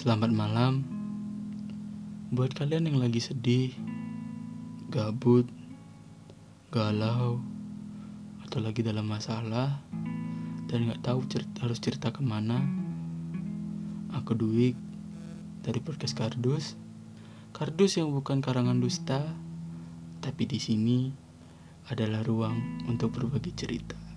Selamat malam buat kalian yang lagi sedih, gabut, galau, atau lagi dalam masalah dan nggak tahu cerita, harus cerita ke mana. Aku Duik dari podcast Kardus. Kardus yang bukan karangan dusta, tapi di sini adalah ruang untuk berbagi cerita.